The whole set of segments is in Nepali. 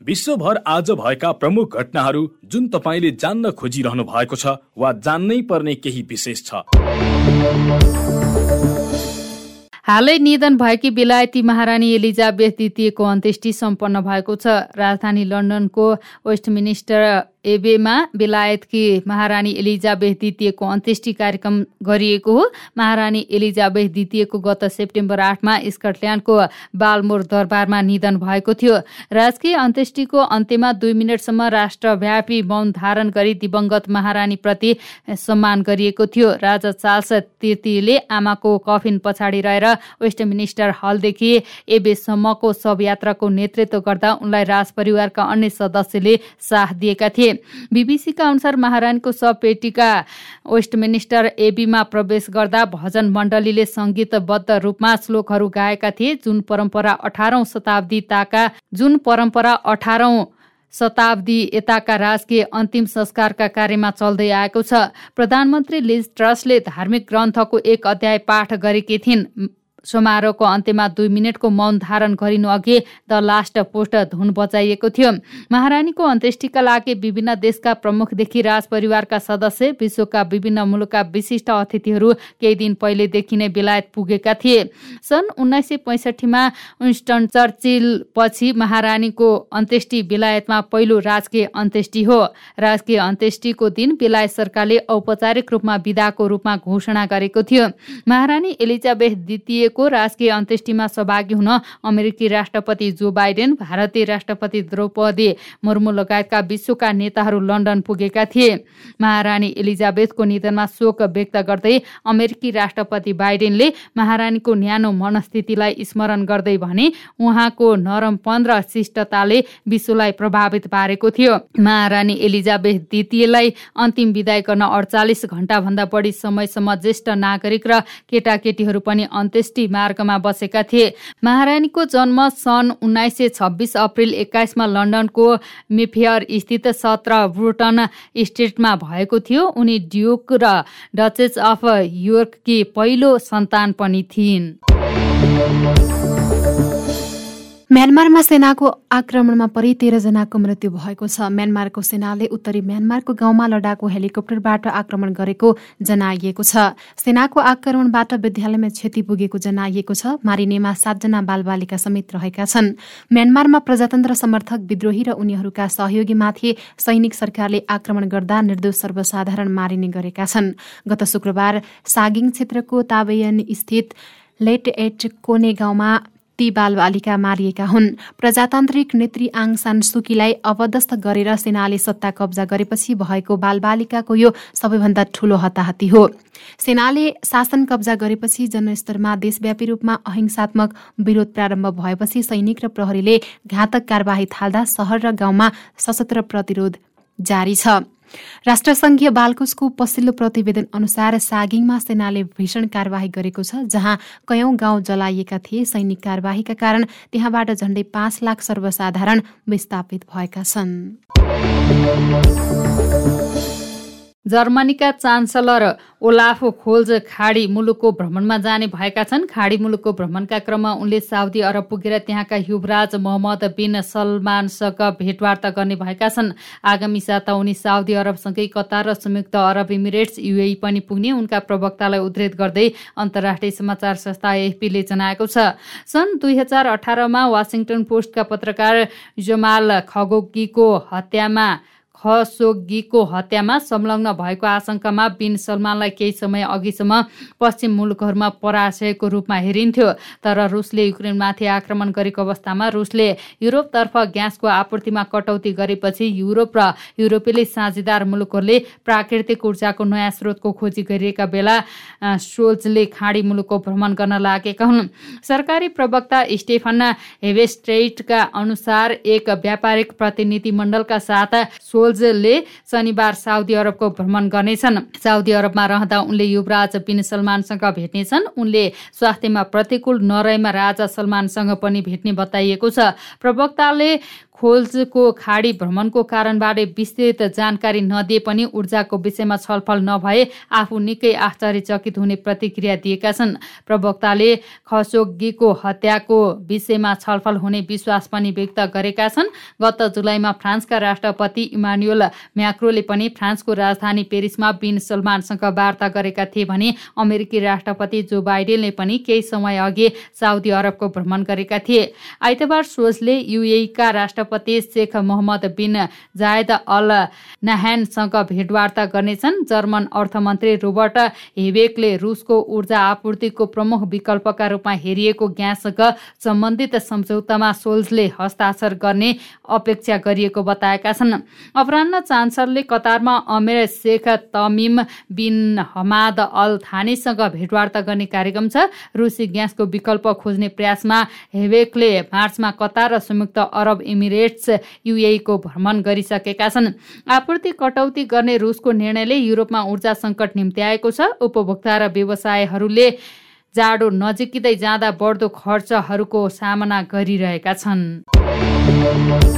विश्वभर आज भएका प्रमुख घटनाहरू जुन तपाईँले जान्न खोजिरहनु भएको छ वा जान्नै पर्ने केही विशेष छ। हालै निधन भएकी बेलायती महारानी एलिजाबेथ द्वितीयको अन्त्येष्टि सम्पन्न भएको छ। राजधानी लन्डनको वेस्टमिनिस्टर एबेमा बेलायतकी महारानी एलिजाबेथ द्वितीयको अन्त्येष्टि कार्यक्रम गरिएको हो। महारानी एलिजाबेथ द्वितीयको गत सेप्टेम्बर आठमा स्कटल्यान्डको बालमोर दरबारमा निधन भएको थियो। राजकीय अन्त्येष्टिको अन्त्यमा दुई मिनटसम्म राष्ट्रव्यापी मौन धारण गरी दिवंगत महारानीप्रति सम्मान गरिएको थियो। राजा चार्ल्स तृतीयले आमाको कफिन पछाडि रहेर वेस्टमिनिस्टर हलदेखि एबेसम्मको शवयात्राको नेतृत्व गर्दा उनलाई राजपरिवारका अन्य सदस्यले साथ दिएका थिए। बिबिसीका अनुसार महारानीको पेटिका वेस्टमिनिस्टर एबीमा प्रवेश गर्दा भजन मण्डलीले सङ्गीतबद्ध रूपमा श्लोकहरू गाएका थिए। जुन परम्परा अठारौं शताब्दीताका जुन परम्परा अठारौं शताब्दी यताका राजकीय अन्तिम संस्कारका कार्यमा चल्दै आएको छ। प्रधानमन्त्री लिज ट्रस्टले धार्मिक ग्रन्थको एक अध्याय पाठ गरेकी थिइन्। समारोहको अन्त्यमा दुई मिनटको मौन धारण गरिनु अघि द लास्ट पोस्ट धुन बजाइएको थियो। महारानीको अन्त्येष्टिका लागि विभिन्न देशका प्रमुखदेखि राजपरिवारका सदस्य विश्वका विभिन्न मुलुकका विशिष्ट अतिथिहरू केही दिन पहिलेदेखि नै बेलायत पुगेका थिए। सन् उन्नाइस सय पैँसठीमा विन्स्टन चर्चिल पछि महारानीको अन्त्येष्टि बेलायतमा पहिलो राजकीय अन्त्येष्टि हो। राजकीय अन्त्येष्टिको दिन बेलायत सरकारले औपचारिक रूपमा विदाको रूपमा घोषणा गरेको थियो। महारानी एलिजाबेथ द्वितीय गरिएको राजकीय अन्त्येष्टिमा सहभागी हुन अमेरिकी राष्ट्रपति जो बाइडेन भारतीय राष्ट्रपति द्रौपदी मुर्मु लगायतका विश्वका नेताहरू लन्डन पुगेका थिए। महारानी एलिजाबेथको निधनमा शोक व्यक्त गर्दै अमेरिकी राष्ट्रपति बाइडेनले महारानीको न्यानो मनस्थितिलाई स्मरण गर्दै भने उहाँको नरमपन र शिष्टताले विश्वलाई प्रभावित पारेको थियो। महारानी एलिजाबेथ द्वितीयलाई अन्तिम विदाय गर्न अडचालिस घण्टाभन्दा बढी समयसम्म ज्येष्ठ नागरिक र केटाकेटीहरू पनि अन्त्येष्टि मार्गमा बसेका थिए। महारानीको जन्म सन् उन्नाइस सय छब्बिस अप्रेल एक्काइसमा लन्डनको मेफेयर स्थित सत्र ब्रुटन स्टेटमा भएको थियो। उनी ड्युक र डचेस अफ योर्ककी पहिलो सन्तान पनि थिइन्। म्यानमारमा सेनाको आक्रमणमा परि तेह्रजनाको मृत्यु भएको छ। म्यानमारको सेनाले उत्तरी म्यानमारको गाउँमा लडाकु हेलिकप्टरबाट आक्रमण गरेको जनाइएको छ। सेनाको आक्रमणबाट विद्यालयमा क्षति पुगेको जनाइएको छ। मारिनेमा सातजना बालबालिका समेत रहेका छन्। म्यानमारमा प्रजातन्त्र समर्थक विद्रोही र उनीहरूका सहयोगीमाथि सैनिक सरकारले आक्रमण गर्दा निर्दोष सर्वसाधारण मारिने गरेका छन्। गत शुक्रबार सागिङ क्षेत्रको ताबेयन स्थित लेट एट कोने गाउँमा ती बालबालिका मारिएका हुन्। प्रजातान्त्रिक नेत्री आङ सान सुकीलाई अवदस्त गरेर सेनाले सत्ता कब्जा गरेपछि भएको बालबालिकाको यो सबैभन्दा ठूलो हताहती हो। सेनाले शासन कब्जा गरेपछि जनस्तरमा देशव्यापी रूपमा अहिंसात्मक विरोध प्रारम्भ भएपछि सैनिक र प्रहरीले घातक कारवाही थाल्दा सहर र गाउँमा सशस्त्र प्रतिरोध जारी छ। राष्ट्रसङ्घीय बालकोषको पछिल्लो प्रतिवेदन अनुसार सागिङमा सेनाले भीषण कार्यवाही गरेको छ जहाँ कयौं गाउँ जलाइएका थिए। सैनिक कार्यवाहीका कारण त्यहाँबाट झण्डै पाँच लाख सर्वसाधारण विस्थापित भएका छन्। जर्मनीका चान्सलर ओलाफ खोल्ज खाडी मुलुकको भ्रमणमा जाने भएका छन्। खाडी मुलुकको भ्रमणका क्रममा उनले साउदी अरब पुगेर त्यहाँका युवराज मोहम्मद बिन सलमानसँग भेटवार्ता गर्ने भएका छन्। आगामी साता उनी साउदी अरबसँगै कतार र संयुक्त अरब इमिरेट्स युए पनि पुग्ने उनका प्रवक्तालाई उद्धित गर्दै अन्तर्राष्ट्रिय समाचार संस्था एफपीले जनाएको छ। सन् दुई हजार अठारमा वासिङटन पोस्टका पत्रकार जमाल खगोगीको हत्यामा खसोगीको हत्यामा संलग्न भएको आशंकामा बिन सलमानलाई केही समय अघिसम्म पश्चिम मुलुकहरूमा पराशयको रूपमा हेरिन्थ्यो तर रुसले युक्रेनमाथि आक्रमण गरेको अवस्थामा रुसले युरोपतर्फ ग्यासको आपूर्तिमा कटौती गरेपछि युरोप र युरोपेली साझेदार मुलुकहरूले प्राकृतिक ऊर्जाको नयाँ स्रोतको खोजी गरिएका बेला सोल्जले खाडी मुलुकको भ्रमण गर्न लागेका हुन्। सरकारी प्रवक्ता स्टेफन हेवेस्ट्रेटका अनुसार एक व्यापारिक प्रतिनिधि मण्डलका साथ सोल सोल्जले शनिबार साउदी अरबको भ्रमण गर्नेछन्। साउदी अरबमा रहँदा उनले युवराज बिन सलमानसँग भेट्नेछन्। उनले स्वास्थ्यमा प्रतिकूल नरहेमा राजा सलमानसँग पनि भेट्ने बताइएको छ। प्रवक्ताले खोल्जको खाडी भ्रमणको कारणबाटै विस्तृत जानकारी नदिए पनि ऊर्जाको विषयमा छलफल नभए आफू निकै आश्चर्यचकित हुने प्रतिक्रिया दिएका छन्। प्रवक्ताले खसोगीको हत्याको विषयमा छलफल हुने विश्वास पनि व्यक्त गरेका छन्। गत जुलाईमा फ्रान्सका राष्ट्रपति इमानुएल म्याक्रोले पनि फ्रान्सको राजधानी पेरिसमा बिन सलमानसँग वार्ता गरेका थिए भने अमेरिकी राष्ट्रपति जो बाइडेनले पनि केही समय अघि साउदी अरबको भ्रमण गरेका थिए। आइतबार सोजले युएका राष्ट्र राष्ट्रपति Sheikh Mohammed bin Zayed Al नाहानसँग भेटवार्ता गर्नेछन्। जर्मन अर्थमन्त्री रोबर्ट हेबेकले रुसको ऊर्जा आपूर्तिको प्रमुख विकल्पका रूपमा हेरिएको ग्याससँग सम्बन्धित सम्झौतामा सोल्जले हस्ताक्षर गर्ने अपेक्षा गरिएको बताएका छन्। अपरान्न चान्सलरले कतारमा अमेर Sheikh Tamim bin Hamad Al थानीसँग भेटवार्ता गर्ने कार्यक्रम छ। रुसी ग्यासको विकल्प खोज्ने प्रयासमा हेबेकले मार्चमा कतार र संयुक्त अरब इमिरेट एमिरेट्स युएको भ्रमण गरिसकेका छन्। आपूर्ति कटौती गर्ने रुसको निर्णयले युरोपमा ऊर्जा सङ्कट निम्ति आएको छ। उपभोक्ता र व्यवसायहरूले जाडो नजिकिँदै जाँदा बढ्दो खर्चहरूको सामना गरिरहेका छन्।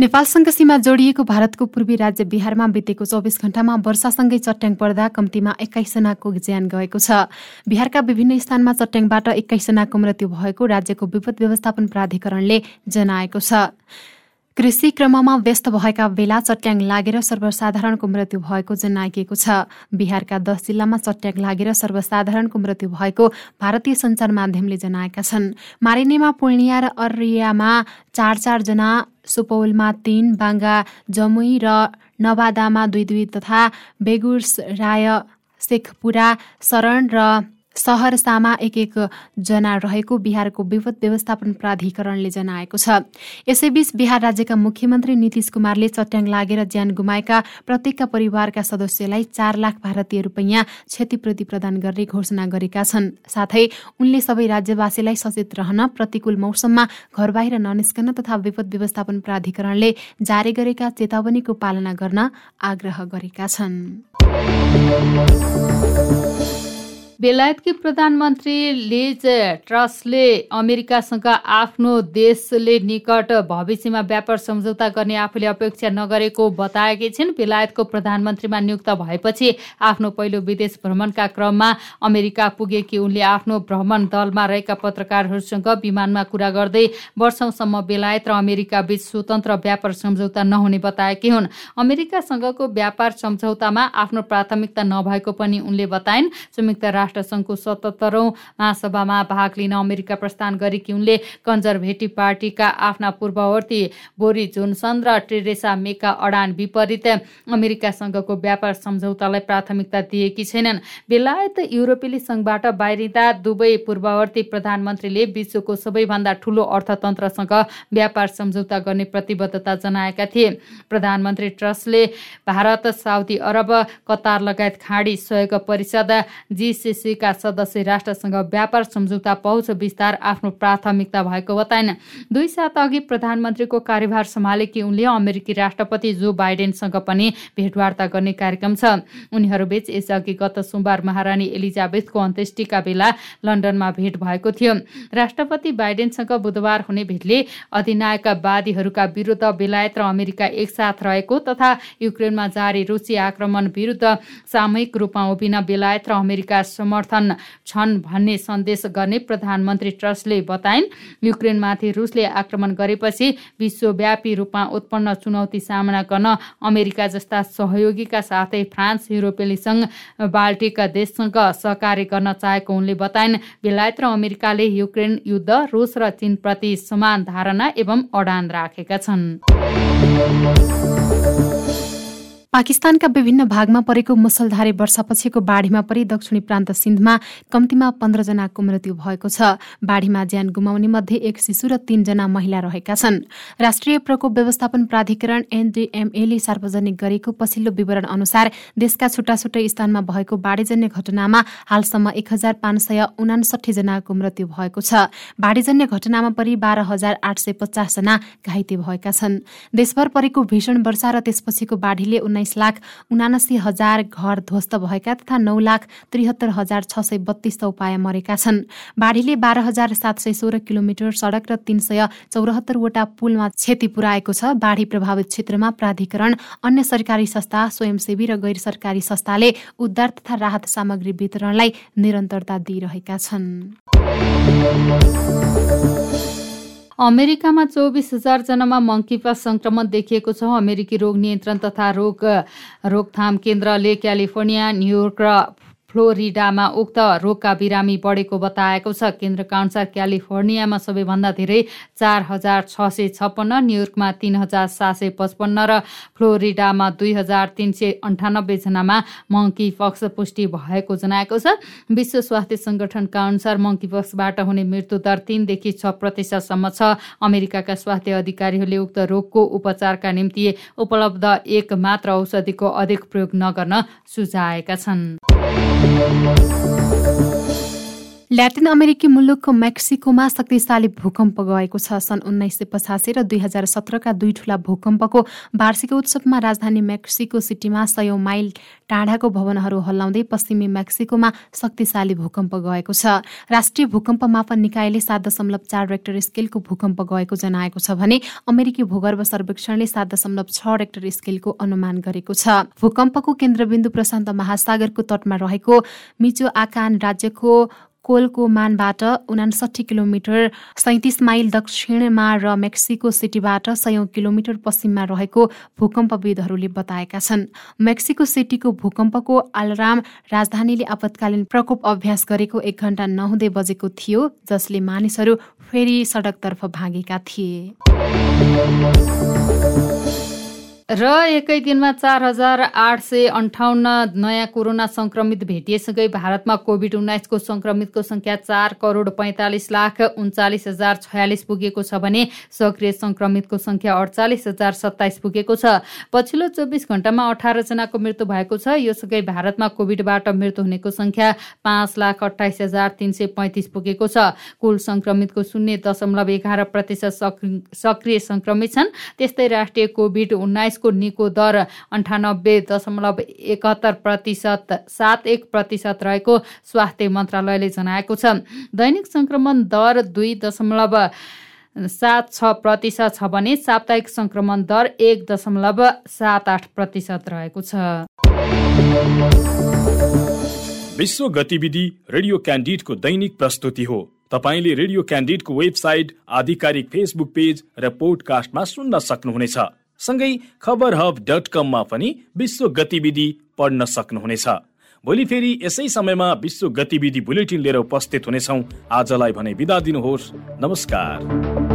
नेपालसँग सीमा जोडिएको भारतको पूर्वी राज्य बिहारमा बितेको चौबिस घण्टामा वर्षासँगै चट्याङ पर्दा कम्तीमा एक्काइसजनाको ज्यान गएको छ। बिहारका विभिन्न स्थानमा चट्याङबाट एक्काइसजनाको मृत्यु भएको राज्यको विपद व्यवस्थापन प्राधिकरणले जनाएको छ। कृषि क्रममा व्यस्त भएका बेला चट्याङ लागेर सर्वसाधारणको मृत्यु भएको जनाइएको छ। बिहारका दस जिल्लामा चट्याङ लागेर सर्वसाधारणको मृत्यु भएको भारतीय सञ्चार माध्यमले जनाएका छन्। मारिनेमा पूर्णिया र अर्रियामा चार चारजना सुपौलमा तीन बाङ्गा जमुई र नवादामा दुई दुई तथा बेगुस राय शेखपुरा शरण र सहरसामा एक एक जना रहेको बिहारको विपद व्यवस्थापन प्राधिकरणले जनाएको छ। यसैबीच बिहार राज्यका मुख्यमन्त्री नीतिश कुमारले चट्याङ लागेर ज्यान गुमाएका प्रत्येकका परिवारका सदस्यलाई चार लाख भारतीय रुपैयाँ क्षतिपूर्ति प्रदान गर्ने घोषणा गरेका छन्। साथै उनले सबै राज्यवासीलाई सचेत रहन प्रतिकूल मौसममा घर बाहिर ननिस्कन तथा विपद व्यवस्थापन प्राधिकरणले जारी गरेका चेतावनीको पालना गर्न आग्रह गरेका छन्। बेलायतकी प्रधानमन्त्री लिज ट्रसले अमेरिकासँग आफ्नो देशले निकट भविष्यमा व्यापार सम्झौता गर्ने आफूले अपेक्षा नगरेको बताएकी छिन्। बेलायतको प्रधानमन्त्रीमा नियुक्त भएपछि आफ्नो पहिलो विदेश भ्रमणका क्रममा अमेरिका पुगेकी उनले आफ्नो भ्रमण दलमा रहेका पत्रकारहरूसँग विमानमा कुरा गर्दै वर्षौंसम्म बेलायत र अमेरिका बीच स्वतन्त्र व्यापार सम्झौता नहुने बताएकी हुन्। अमेरिकासँगको व्यापार सम्झौतामा आफ्नो प्राथमिकता नभएको पनि उनले बताइन्। संयुक्त राष्ट्र सङ्घको सतहत्तरौँ महासभामा भाग लिन अमेरिका प्रस्थान गरेकी उनले कन्जर्भेटिभ पार्टीका आफ्ना पूर्ववर्ती बोरी जोनसन र टेरेसा मेका अडान विपरीत अमेरिकासँगको व्यापार सम्झौतालाई प्राथमिकता दिएकी छैनन्। बेलायत युरोपेली सङ्घबाट बाहिरिँदा दुवै पूर्ववर्ती प्रधानमन्त्रीले विश्वको सबैभन्दा ठूलो अर्थतन्त्रसँग व्यापार सम्झौता गर्ने प्रतिबद्धता जनाएका थिए। प्रधानमन्त्री ट्रस्टले भारत साउदी अरब कतार लगायत खाडी सहयोग परिषद जिसिसी एसएसीका सदस्य राष्ट्रसँग व्यापार सम्झौता पहुँच विस्तार आफ्नो प्राथमिकता भएको बताइन् दुई सात अघि प्रधानमन्त्रीको कार्यभार सम्हालेकी उनले अमेरिकी राष्ट्रपति जो बाइडेनसँग पनि भेटवार्ता गर्ने कार्यक्रम छ। उनीहरूबीच यसअघि गत सोमबार महारानी एलिजाबेथको अन्त्येष्टिका बेला लन्डनमा भेट भएको थियो। राष्ट्रपति बाइडेनसँग बुधबार हुने भेटले अधिनायकवादीहरूका विरुद्ध बेलायत र अमेरिका एकसाथ रहेको तथा युक्रेनमा जारी रुसी आक्रमण विरुद्ध सामूहिक रूपमा उभिन बेलायत र अमेरिका समर्थन छन् भन्ने सन्देश गर्ने प्रधानमन्त्री ट्रस्टले बताइन्। युक्रेनमाथि रुसले आक्रमण गरेपछि विश्वव्यापी रूपमा उत्पन्न चुनौती सामना गर्न अमेरिका जस्ता सहयोगीका साथै फ्रान्स युरोपेली सङ्घ बाल्टिक देशसँग सहकार्य गर्न चाहेको उनले बताइन्। बेलायत र अमेरिकाले युक्रेन युद्ध रुस र चीनप्रति समान धारणा एवं अडान राखेका छन्। पाकिस्तानका विभिन्न भागमा परेको मुसलधारे वर्षापछिको बाढीमा परि दक्षिणी प्रान्त सिन्धमा कम्तीमा पन्ध्रजनाको मृत्यु भएको छ। बाढीमा ज्यान गुमाउने मध्ये एक शिशु र तीनजना महिला रहेका छन्। राष्ट्रिय प्रकोप व्यवस्थापन प्राधिकरण एनडीएमएले सार्वजनिक गरेको पछिल्लो विवरण अनुसार देशका छुट्टा छुट्टै स्थानमा भएको बाढीजन्य घटनामा हालसम्म एक हजार पाँच सय उनासठी जनाको मृत्यु भएको छ। बाढीजन्य घटनामा परि बाह्र हजार आठ सय पचासजना घाइते भएका छन्। देशभर परेको भीषण वर्षा र त्यसपछिको बाढीले लाख उनासी हजार घर ध्वस्त भएका तथा नौ लाख त्रिहत्तर हजार छ सय बत्तीस उपाय मरेका छन्। बाढीले बाह्र हजार सात सय सोह्र किलोमिटर सडक र तीन सय चौरात्तरवटा पुलमा क्षति पुर्याएको छ। बाढी प्रभावित क्षेत्रमा प्राधिकरण अन्य सरकारी संस्था स्वयंसेवी र गैर सरकारी संस्थाले उद्धार तथा राहत सामग्री वितरणलाई निरन्तरता दिइरहेका छन्। अमेरिकामा चौबिस हजारजनामा मङ्कीपास सङ्क्रमण देखिएको छ। अमेरिकी रोग नियन्त्रण तथा रोग रोकथाम केन्द्रले क्यालिफोर्निया न्युयोर्क र फ्लोरिडामा उक्त रोगका बिरामी बढेको बताएको छ। केन्द्रका अनुसार क्यालिफोर्नियामा सबैभन्दा धेरै चार हजार छ सय छप्पन्न न्युयोर्कमा तिन हजार सात सय पचपन्न र फ्लोरिडामा दुई हजार तिन सय अन्ठानब्बेजनामा मङ्की पक्स पुष्टि भएको जनाएको छ। विश्व स्वास्थ्य सङ्गठनका अनुसार मङ्की पक्सबाट हुने मृत्यु दर तिनदेखि छ प्रतिशतसम्म छ। अमेरिकाका स्वास्थ्य अधिकारीहरूले उक्त रोगको उपचारका निम्ति उपलब्ध एक मात्र औषधिको अधिक प्रयोग नगर्न सुझाएका छन्। Thank you. ल्याटिन अमेरिकी मुलुकको मेक्सिकोमा शक्तिशाली भूकम्प गएको छ। सन् उन्नाइस सय पचासी र दुई हजार सत्रका दुई ठूला भूकम्पको वार्षिक उत्सवमा राजधानी मेक्सिको सिटीमा सयौं माइल टाढाको भवनहरू हल्लाउँदै पश्चिमी मेक्सिकोमा शक्तिशाली भूकम्प गएको छ। राष्ट्रिय भूकम्प मापन निकायले सात दशमलव चार रेक्टर स्केलको भूकम्प गएको जनाएको छ भने अमेरिकी भूगर्भ सर्वेक्षणले सात दशमलव छ रेक्टर स्केलको अनुमान गरेको छ। भूकम्पको केन्द्रबिन्दु प्रशान्त महासागरको तटमा रहेको मिचो आकान राज्यको कोलको मानबाट उनासठी किलोमिटर सैतिस माइल दक्षिणमा र मेक्सिको सिटीबाट सयौं किलोमिटर पश्चिममा रहेको भूकम्पविदहरूले बताएका छन्। मेक्सिको सिटीको भूकम्पको अलार्म राजधानीले आपतकालीन प्रकोप अभ्यास गरेको एक घण्टा नहुँदै बजेको थियो जसले मानिसहरू फेरि सडकतर्फ भागेका थिए। र एकै दिनमा चार हजार आठ सय अन्ठाउन्न नयाँ कोरोना संक्रमित भेटिएसँगै भारतमा कोभिड उन्नाइसको संक्रमितको संख्या चार करोड पैँतालिस लाख उन्चालिस हजार छयालिस पुगेको छ भने सक्रिय संक्रमितको संख्या अडचालिस हजार सत्ताइस पुगेको छ। पछिल्लो चौबिस घण्टामा अठारजनाको मृत्यु भएको छ। यो सँगै भारतमा कोभिडबाट मृत्यु हुनेको संख्या पाँच लाख अठाइस हजार तिन सय पैँतिस पुगेको छ। कुल संक्रमितको शून्य दशमलव एघार प्रतिशत सक्रिय संक्रमित छन्। त्यस्तै राष्ट्रिय कोभिड उन्नाइस यसको निको दर अन्ठानब्बे दशमलव एकहत्तर प्रतिशत सात एक प्रतिशत रहेको स्वास्थ्य मन्त्रालयले जनाएको छ। दैनिक संक्रमण दर दुई दशमलव सात छ प्रतिशत छ भने साप्ताहिक संक्रमण दर एक दशमलव सात आठ प्रतिशत रहेको छ। विश्व गतिविधि रेडियो क्यान्डिडको दैनिक प्रस्तुति हो। तपाईँले रेडियो क्यान्डिडको वेबसाइट आधिकारिक फेसबुक पेज र पोडकास्टमा सुन्न सक्नुहुनेछ। सँगै खबर हब डट कममा पनि विश्व गतिविधि पढ्न सक्नुहुनेछ। भोलि फेरि यसै समयमा विश्व गतिविधि बुलेटिन लिएर उपस्थित हुनेछौ। आजलाई भने बिदा दिनुहोस्। नमस्कार।